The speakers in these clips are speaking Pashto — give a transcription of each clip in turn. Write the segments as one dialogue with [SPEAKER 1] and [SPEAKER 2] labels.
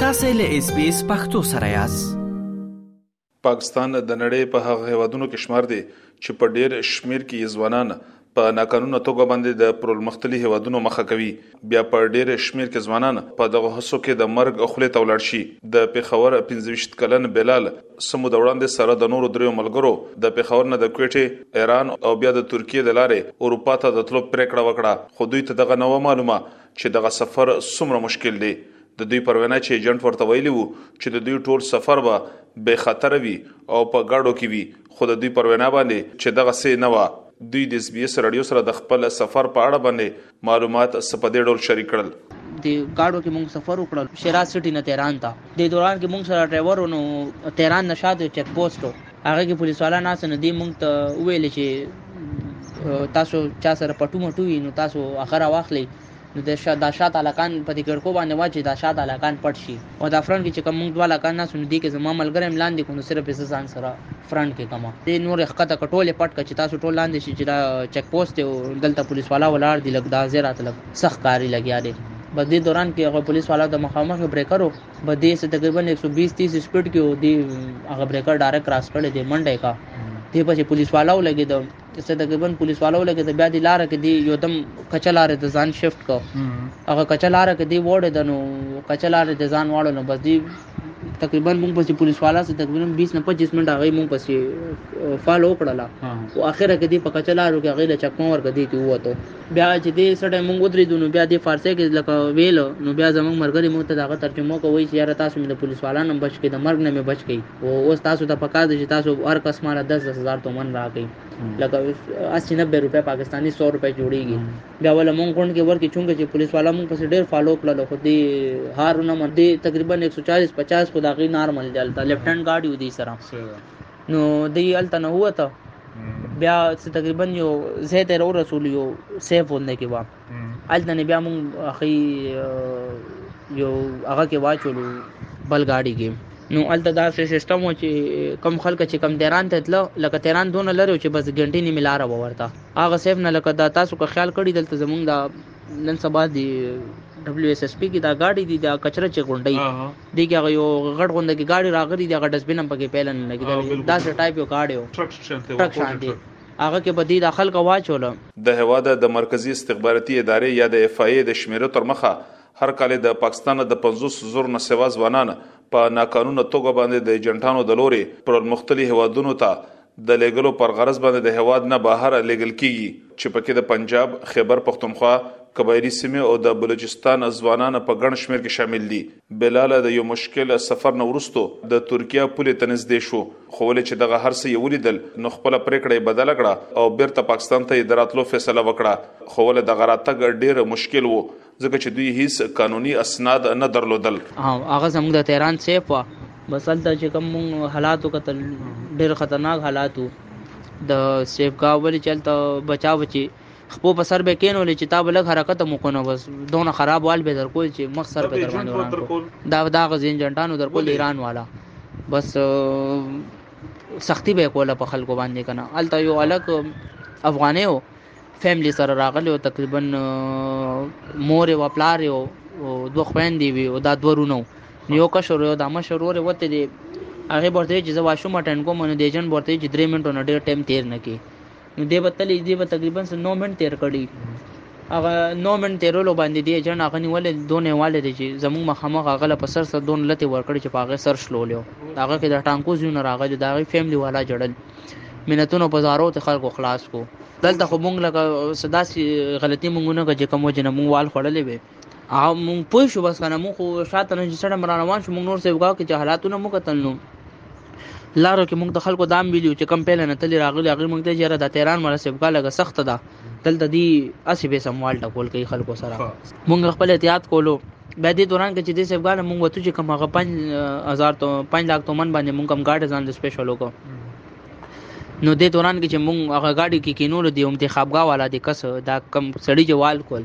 [SPEAKER 1] تاسو له اس بي اس پختو سره یاست
[SPEAKER 2] پاکستان د نړۍ په هغه هیوادونو کې شمار دی چې په ډیر شمیر کې ځوانان په ناقانونه توګه باندې د پرمختللي هیوادونو مخه کوي بیا په ډیر شمیر کې ځوانان په دغه هڅو کې د مرګ خولې ته ولاړ شي د پیښور 15 کلن بلال څه موده وړاندې سره د نورو دریو ملګرو د پېښور نه د کویټې، ایران او بیا د ترکیې د لارې اروپا ته د تلو پرېکړه وکړه، خو دوی ته دغه نه وه معلومه چې دغه سفر څومره مشکل دی. د دوی پر وینا چې ایجنټ ورته ویلي وو چې د دوی ټول سفر به بې خطره وي او په ګاډو کې وي، خو د دوی پر وینا باندې چې دغسې نه وه. دوی د ایس بي ایس راډیو سره د خپل سفر په اړه باندې معلومات څه په دې ډول شریک کړل.
[SPEAKER 3] د ګاډو کې مونږ سفر وکړل شیراز سټي نه تهران ته د دوران کې مونږ سره ډرایور ونو تهران نه شاته چک پوسټ هغه کې پولیس والا ناس نه دی مونږ ته ویل چې تاسو چا سره پټو مټو وي نو تاسو اخر واخلي نو د شاته علاقان په دې ګرکو باندې واچي دا شاته علاقان پټ شي او دا فرنټ کې چې کوم موږ دواله کان ناسو نو دې کې زما ملګری هم لاندې کو نو صرف یې زه ځان سره فرنټ کې کما دې نور ښکته ک ټول پټ ک چې تاسو ټول لاندې شي چې دا چک پوسټ دی او دلته پولیس والا ولاړ دي لګ دا زه راته لګ سخت کاری لګیا دی بس دې دوران کې هغه پولیس والا د مخامخ بریکر و بس دې څه تقریبا 120 30 سپیډ کې و دې هغه بریکر ډایرکټ کراس کړی دی منډه کا دې پسې پولیس والا ولګید که څه تقریبا پولیس والا ولګېده بیا دې لاره کې دې یودم کچه لارې ته ځان شفټ کو هغه کچه لاره کې دې وړېده نو کچه لارې ته ځان واړو نو بس دې تقریبا مونږ پسې پولیس والا سره تقریبا بیس نه پچیس منټه هغوی مونږ پسې فالو وکړله خو اخره کې دې په کچه لارو کې هغوی له چکمه ورکه دې کې ووتو بیا چې دې سره موږ ودرېدو نو بیا دې فارسي کې لکه ویل نو بیا زموږ مرګري موږ ته دغه ترجمه کوي چې یاره تاسو مې د پولیس والانو بچ کړئ د مرګ نه مې بچ کړئ او اوس تاسو ته پکار دي چې تاسو هر کس ماله دس دس هزار تومن راکړئ لکه اسی نبه روپۍ پاکستاني سو روپۍ جوړېږي بیا ولا مونږ غونډ کې ورکې چونکه چې پولیس والا مونږ پسې ډېر فالو کړل خو دې هارونه مندې تقریبا 140 50 خو د هغې نارمل دلته لیفټنټ ګارډ یو دی سره نو دی هلته نه ووته بیا څه تقریبا یو ځای ته راورسول یو سیف غونده کې وه هلته نه بیا مونږ هغوی یو هغه کې واچولو بل ګاډي کې نو هلته داسې سیستم و چې کم خلک چې کم تهران ته تله لکه تهران دونه لرې و چې بس ګنټې نیمې لاره به ورته هغه سیف نه لکه دا تاسو که خیال کړي دلته زمونږ دا نن سبا د ډبلیو ایس ایس پي کې دا ګاډي دي دا کچره چې غونډوي دی کې هغه یو غټ غونډه کې گاډي راغلي دی هغه ډسبین هم پکې پیل نه لګیدل دا سه ټایپ یو گاډي و ټرک شان دی هغه کې بدی داخل کا واچول
[SPEAKER 2] د هواد د مرکزی استخباراتي ادارې یا د اف آی ای د شمیرو تر مخه هر کال د پاکستان د 50 زور نه سوا ځوانان په ناقانونه توګه باندې د ایجنټانو د لوري پر مختلي هوادونو ته د لېږلو پر غرض باندې د هېواد نه بهر لېږل کېږي چې پکې د پنجاب، خېبر پښتونخوا، قبایلي سیمې او د بلوچستان ځوانان په ګڼ شمېر کې شامل دي. بلال د یو مشکل سفر نه وروسته د ترکیه پولې ته نږدې شو، خو ولې چې دغه هر څه یې ولیدل نو خپله پرېکړه یې بدله کړه او بېرته پاکستان ته یې د راتلو فېصله وکړه، خو ولې دغه راتګ ډېر مشکل و، ځکه چې دوی هیڅ قانوني اسناد نه درلودل او
[SPEAKER 3] هغه زموږ د تهران سیف و بس هلته چې کوم مونږ حالات وکتل ډېر خطرناک حالات وو د سیفګا ولې چې هلته بچا بچي خپو په سر به کېنولې چې تا به لږ حرکت هم وکړو نو بس دونه خراب حال به درکول چې مخ سر به در باندې وران کړو دا به د هغه ځینجنټانو درکول د ایران والا بس سختی به یې کوله په خلکو باندې که نه هلته یو هلک افغانی و فیملی سره راغلی او تقریبا مور او پلار او دوه خويندې وي او دا دوه رونو یو کشر یو د مشر ور وته دی هغه ورته چې زه واشوم اټن کوم نو د جن ورته چې 3 منټو نه ډیر ټایم تیر نه کی نو دی به تلې دی به تقریبا 9 منټ تیر کړی هغه 9 منټ تیرولو باندې دی جن هغه نیولې دونه والد چې زموږ مخامخ هغه له پسر سره دون لته ورکړي چې پاغه سر شلولیو هغه کې د ټانکو زونه راغلي دا غي فیملی والا جړل منتونو په زارو ته خلکو خلاص کو دلته خو مونږ لکه صدا سي غلطي مونږ نه کړ چې کوم وجه نه مونږ وال خړلې وي او مونږ پوه شو بس کنه مونږ خو شاته نه سره مرا روان شو مونږ نور څه وکاو کې چې حالاتونه مو قتل نو لارو کې مونږ د خلکو دام ویلو چې کم پیل نه تل راغلي هغه مونږ ته جره د تهران مرسه وکړه لګه سخت ده دلته دی اسی به سموال ټکول کوي خلکو سره مونږ خپل احتیاط کولو بیا دې دوران کې چې دې صاحب ګاله مونږ وته چې کوم هغه 5000 ته 5 لک تومن باندې مونږ کم ګاډي ځان د سپیشل وکړو نو دې دوران کې چې مونږ هغه ګاډي کې کینول دي هم ته خابګا والا دې کس دا کم سړی جوال کول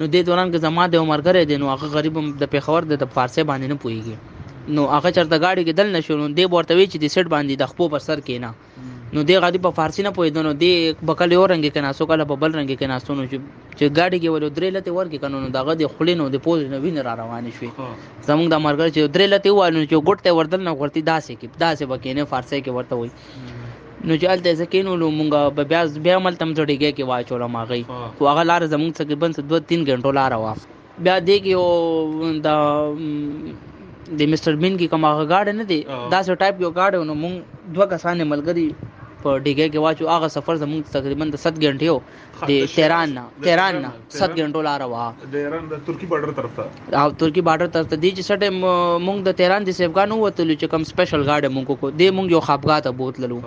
[SPEAKER 3] نو دې دوران کې زما د عمر غره دي نو هغه غریب د پیښور د فارسه باندې نه پويږي نو هغه چرته ګاډي کې دل نشو نو دې ورته وی چې د سټ باندې د خپو پر سر کې نه نو دی غادي په فارسی نه پوهېده نو دی به کله یو رنګ کې ناستو کله په بل رنګ کې ناستو نو چې ګاډي کې ولې درې لتې ورکې کنو نو دغه د خولې نو د پوز نه وینې را روانې شوې زمونږ د مرګر چې درې لتې ووالو چې ګوټ ته وردل نه غورتي داسې کې داسې به کېنې فارسی کې ورته وایي نو چې هلته زه کېنولو مونږ به بیا بیا ملته هم زړېږی کې واچولم هغوی خو هغه لاره زمونږ څخه بنس دوه تین ګنټو لاره وه بیا دې کې او دا د مستر بین کې کوم هغه گاډ نه دی دا سه ټایپ یو گاډ نو مونږ دوه کسان ملګری په ډیګه کې واچو هغه سفر زموږ تقریبا د 7 غنټې و د تهران نه تهران نه 7 غنټو لار وا
[SPEAKER 2] د ایران د ترکی بارډر طرف ته
[SPEAKER 3] او ترکی بارډر طرف ته دی چې سټه مونږ د تهران د سیفګانو وتلو چې کوم سپیشل گاډ مونږ کو دی مونږ یو خپګاته بوتللو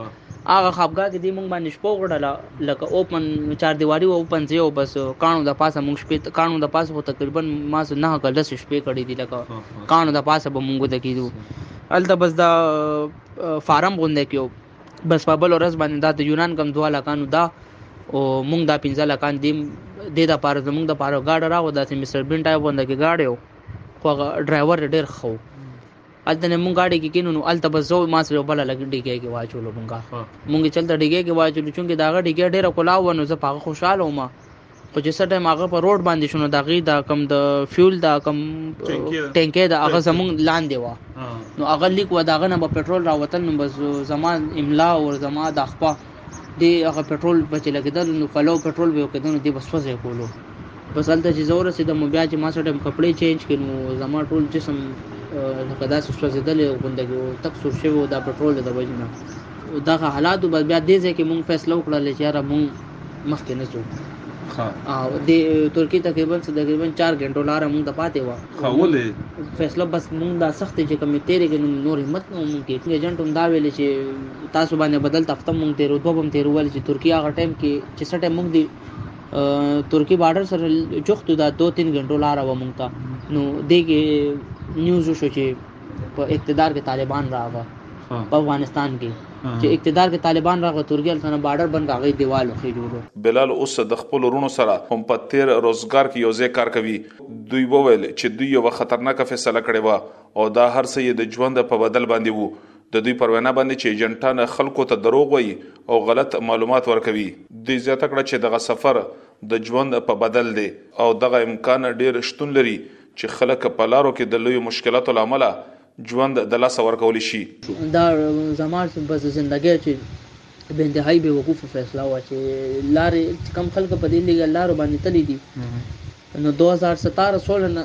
[SPEAKER 3] هغه خپګا کې دی مونږ باندې شپه وګړله لکه اوپن چار دیواری او اوپن ځای او بس کانو د پاسه مونږ شپې کانو د پاسه خو تقریبا ما سو نه کله سو شپې کړې دي لکه کانو د پاسه به مونږ د کیدو الته بس دا فارم غونډه کیو بس په بل ورځ باندې دا د یونان کم دواله کانو دا او مونږ دا پنځه لکان دی د د پاره زمونږ د پاره گاډه راو داسې مستر بین ټایپ باندې کې گاډه خو ډرایور ډیر خو هلته نه مونږ اړې کې کینو نو هلته به زو ما سره بل لګ ډیګه کې واچولو مونږه مونږ چلته ډیګه کې واچولو چې دا غړي کې ډیره کولا و نو زه پاغه خوشاله وم په چې سټه ماغه په روډ باندې شونه دا غي دا کم د فیول دا کم ټینکې دا هغه زمونږ لاندې و نو هغه لیک و دا غنه په پټرول راوتل نو بس زما املا او زما د خپل دی هغه پټرول به چې لګېدل نو کلو پټرول به یې کېدل نو دی به سوځی کولو بس هلته چې زه ورسېدم بیا چې ما څه ټایم کپړې چینج کړې نو زما ټول جسم لکه داسې سوځېدلی غونډه کې و تک سور شوی و دا پټرول د وجې نه دغه حالاتو به بیا دې ځای کې مونږ فیصله وکړه چې یاره مونږ مخکې نه ځو او د ترکی تقریبا تقریبا 4 غنټو لار مونږ د پاتې و
[SPEAKER 2] خوله
[SPEAKER 3] فیصله بس مونږ دا سخت چې کوم تیرې کې نور همت نه مونږ کې ایجنټ هم دا ویل چې تاسو باندې بدل تفتم مونږ تیرو دوه بم تیرو ول چې ترکیه هغه ټایم کې چې سټه مونږ دی ترکی بارډر سره جوختو دا 2 3 غنټو لار و مونږ ته نو دغه نیوز شو چې په اقتدار کې طالبان راغله په افغانستان کې چې اقتدار کې طالبان راغله ترکیه سره بارډر بند هغه دیوال خو جوړو
[SPEAKER 2] بلال اوس د خپل رونو سره هم په تیر روزګار کې یو ځای کار کوي دوی وویل چې دوی یو خطرناک فیصله کړې و او دا هر څه یې د ژوند په بدل باندې وو د دوی پر وینا باندې چې ایجنټان خلکو ته دروغ وایي او غلط معلومات ورکوي. دوی زیاته کړه چې دغه سفر د ژوند په بدل دی او دغه امکان ډېر شتون لري چې خلک په لارو کې د لویو مشکلاتو له امله ژوند د لاسه ورکولی شي.
[SPEAKER 3] دا زما بس د زندګۍ چې بې انتهايي بې وقوفه فیصله وه چې لارې چې کوم خلک په دې لږه لارو باندې تللي دي، نو دوه زار ستاره سوله نه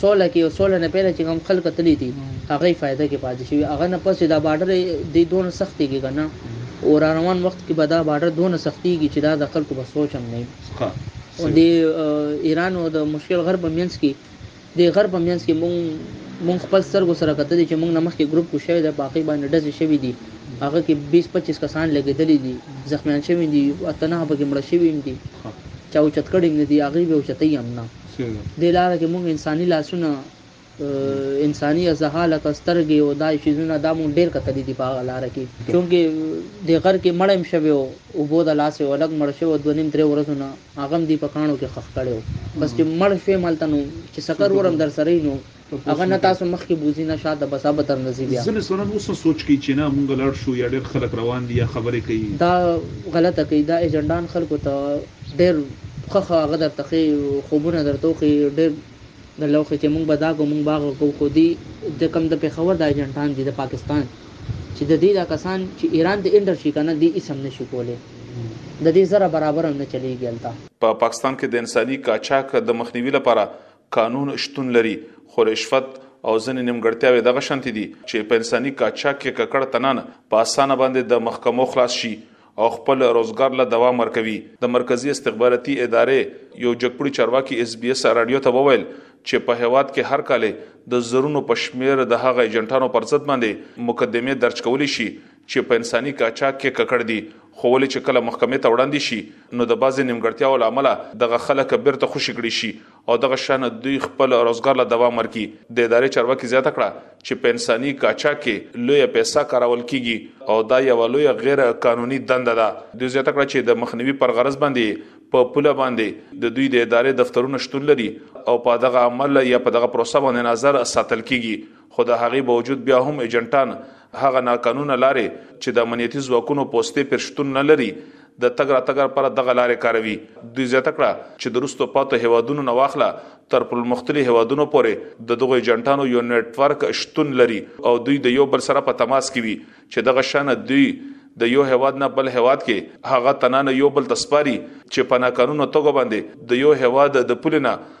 [SPEAKER 3] سوله کی او سوله نه پهله چی کوم خلک تلی دی هغه یی فایده کی پاتی شوی هغه نه پس چی دا باډر دی دونه سختیږی کنه او را روان وخت کی به دا باډر دونه سختیږی چی دا د خلکو به سوچ هم نه وی او دی ایران او د مشکل غرب په مینځ کی دی غرب په مینځ کی مونږ مونږ خپل سترګو سره کتلی چی مونږ نه مخکی ګروپ کو شوی دی په هغه باندی ډزی شوی دی هغه کی بیس پچیس کسان لګیدلی دی زخمیان شوی دی اتنه پکی مړه شوی هم دی. چا اوچت کړي هم نه دي، هغوی به اوچتوي هم نه. دې لاره کې موږ انساني لاسونه، انساني اضحا لکه سترګې او داسې څیزونه دا موږ ډېر کتلي دي په هغه لاره کې. چونکې دې غر کې مړی هم شوی و، اوبو د لاسه یو هلک مړ شوی و دوه نیم درې ورځو نه، هغه هم دوی په کاڼو کې ښخ کړی و. بس چې مړ شوی هم هلته نو چې سکر ور هم درسره وي نو. هغه نه تاسو مخکې بوځي نه شاته بس ابه تر نه ځي
[SPEAKER 2] بيا. ځنې ځوانان اوس نه سوچ کوي چې نه مونږ لاړ شو يا ډېر خلک روان دي يا خبرې کوي.
[SPEAKER 3] دا غلطه کوي دا ايجنډان خلکو ته ډېر ښه ښه هغه درته ښيي خوبونه درته وښيي ډېر درله وښيي چې مونږ به دا کوو مونږ به هغه کوو خو دوی د کوم د پېښور دا ايجنډان دي د پاکستان چې د دوی دا کسان چې ايران ته انډر شي کنه دوی هيڅ هم نه شي کولی د دوی زره برابر هم نه چليږي هلته.
[SPEAKER 2] په پاکستان کې د انساني قاچاق د مخنيوي لپاره قانون شتون لري خو رشوت او ځنې نیمګړتیاوې دغه شانتې دي چې په انساني قاچاق کې ککړ تنان په اسانه باندې د محکمو خلاص شي او خپل روزګار له دوام ورکوي د مرکزی استخباراتي ادارې یو جګپړي چارواکي اس بي اس رادیو ته وویل چې په هواد کې هر کال د زرونو پښمیر د هغه ایجنټانو پر ضد باندې مقدمه درج کول شي چې په انساني قاچاق کې ککړ دي خو ولې چې کله محکمې ته وړاندې شي نو د بعضې نیمګړتیاو له امله دغه خلک بیرته خوشې کړي شي او دغه شان دوی خپل روزګار له دوام ورکړي د ادارې چارواکي زیاته کړه چې په انساني قاچاق کې لویه پیسه کارول کیږي او دا یو لوی غیر قانوني دنده ده دوی زیاته کړه چې د مخنیوي پر غرض باندې په پوله باندې د دوی د ادارې دفترونه شتون لري او په دغه عمل یا په دغه پروسه باندې نظر ساتل کیږي خو د هغې باوجود بیا هم ایجنټان هغه ناقانونه لارې چې د امنیتي ځواکونو پوستې پر شتون نه لري، د تګ راتګ لپاره دغه لارې کاروي. دوی زیاته کړه چې د وروسته پاتو هېوادونو نه واخله تر پرلمختلي هېوادونو پورې د دغو ایجنټانو یو نیټورک شتون لري او دوی د یو بل سره په تماس کې وي چې دغه شان دوی د یو هېواد نه بل هېواد کې هغه تنانه یو بل ته سپاري چې په ناقانونه توګه باندې د یو هېواد د
[SPEAKER 4] پولې نه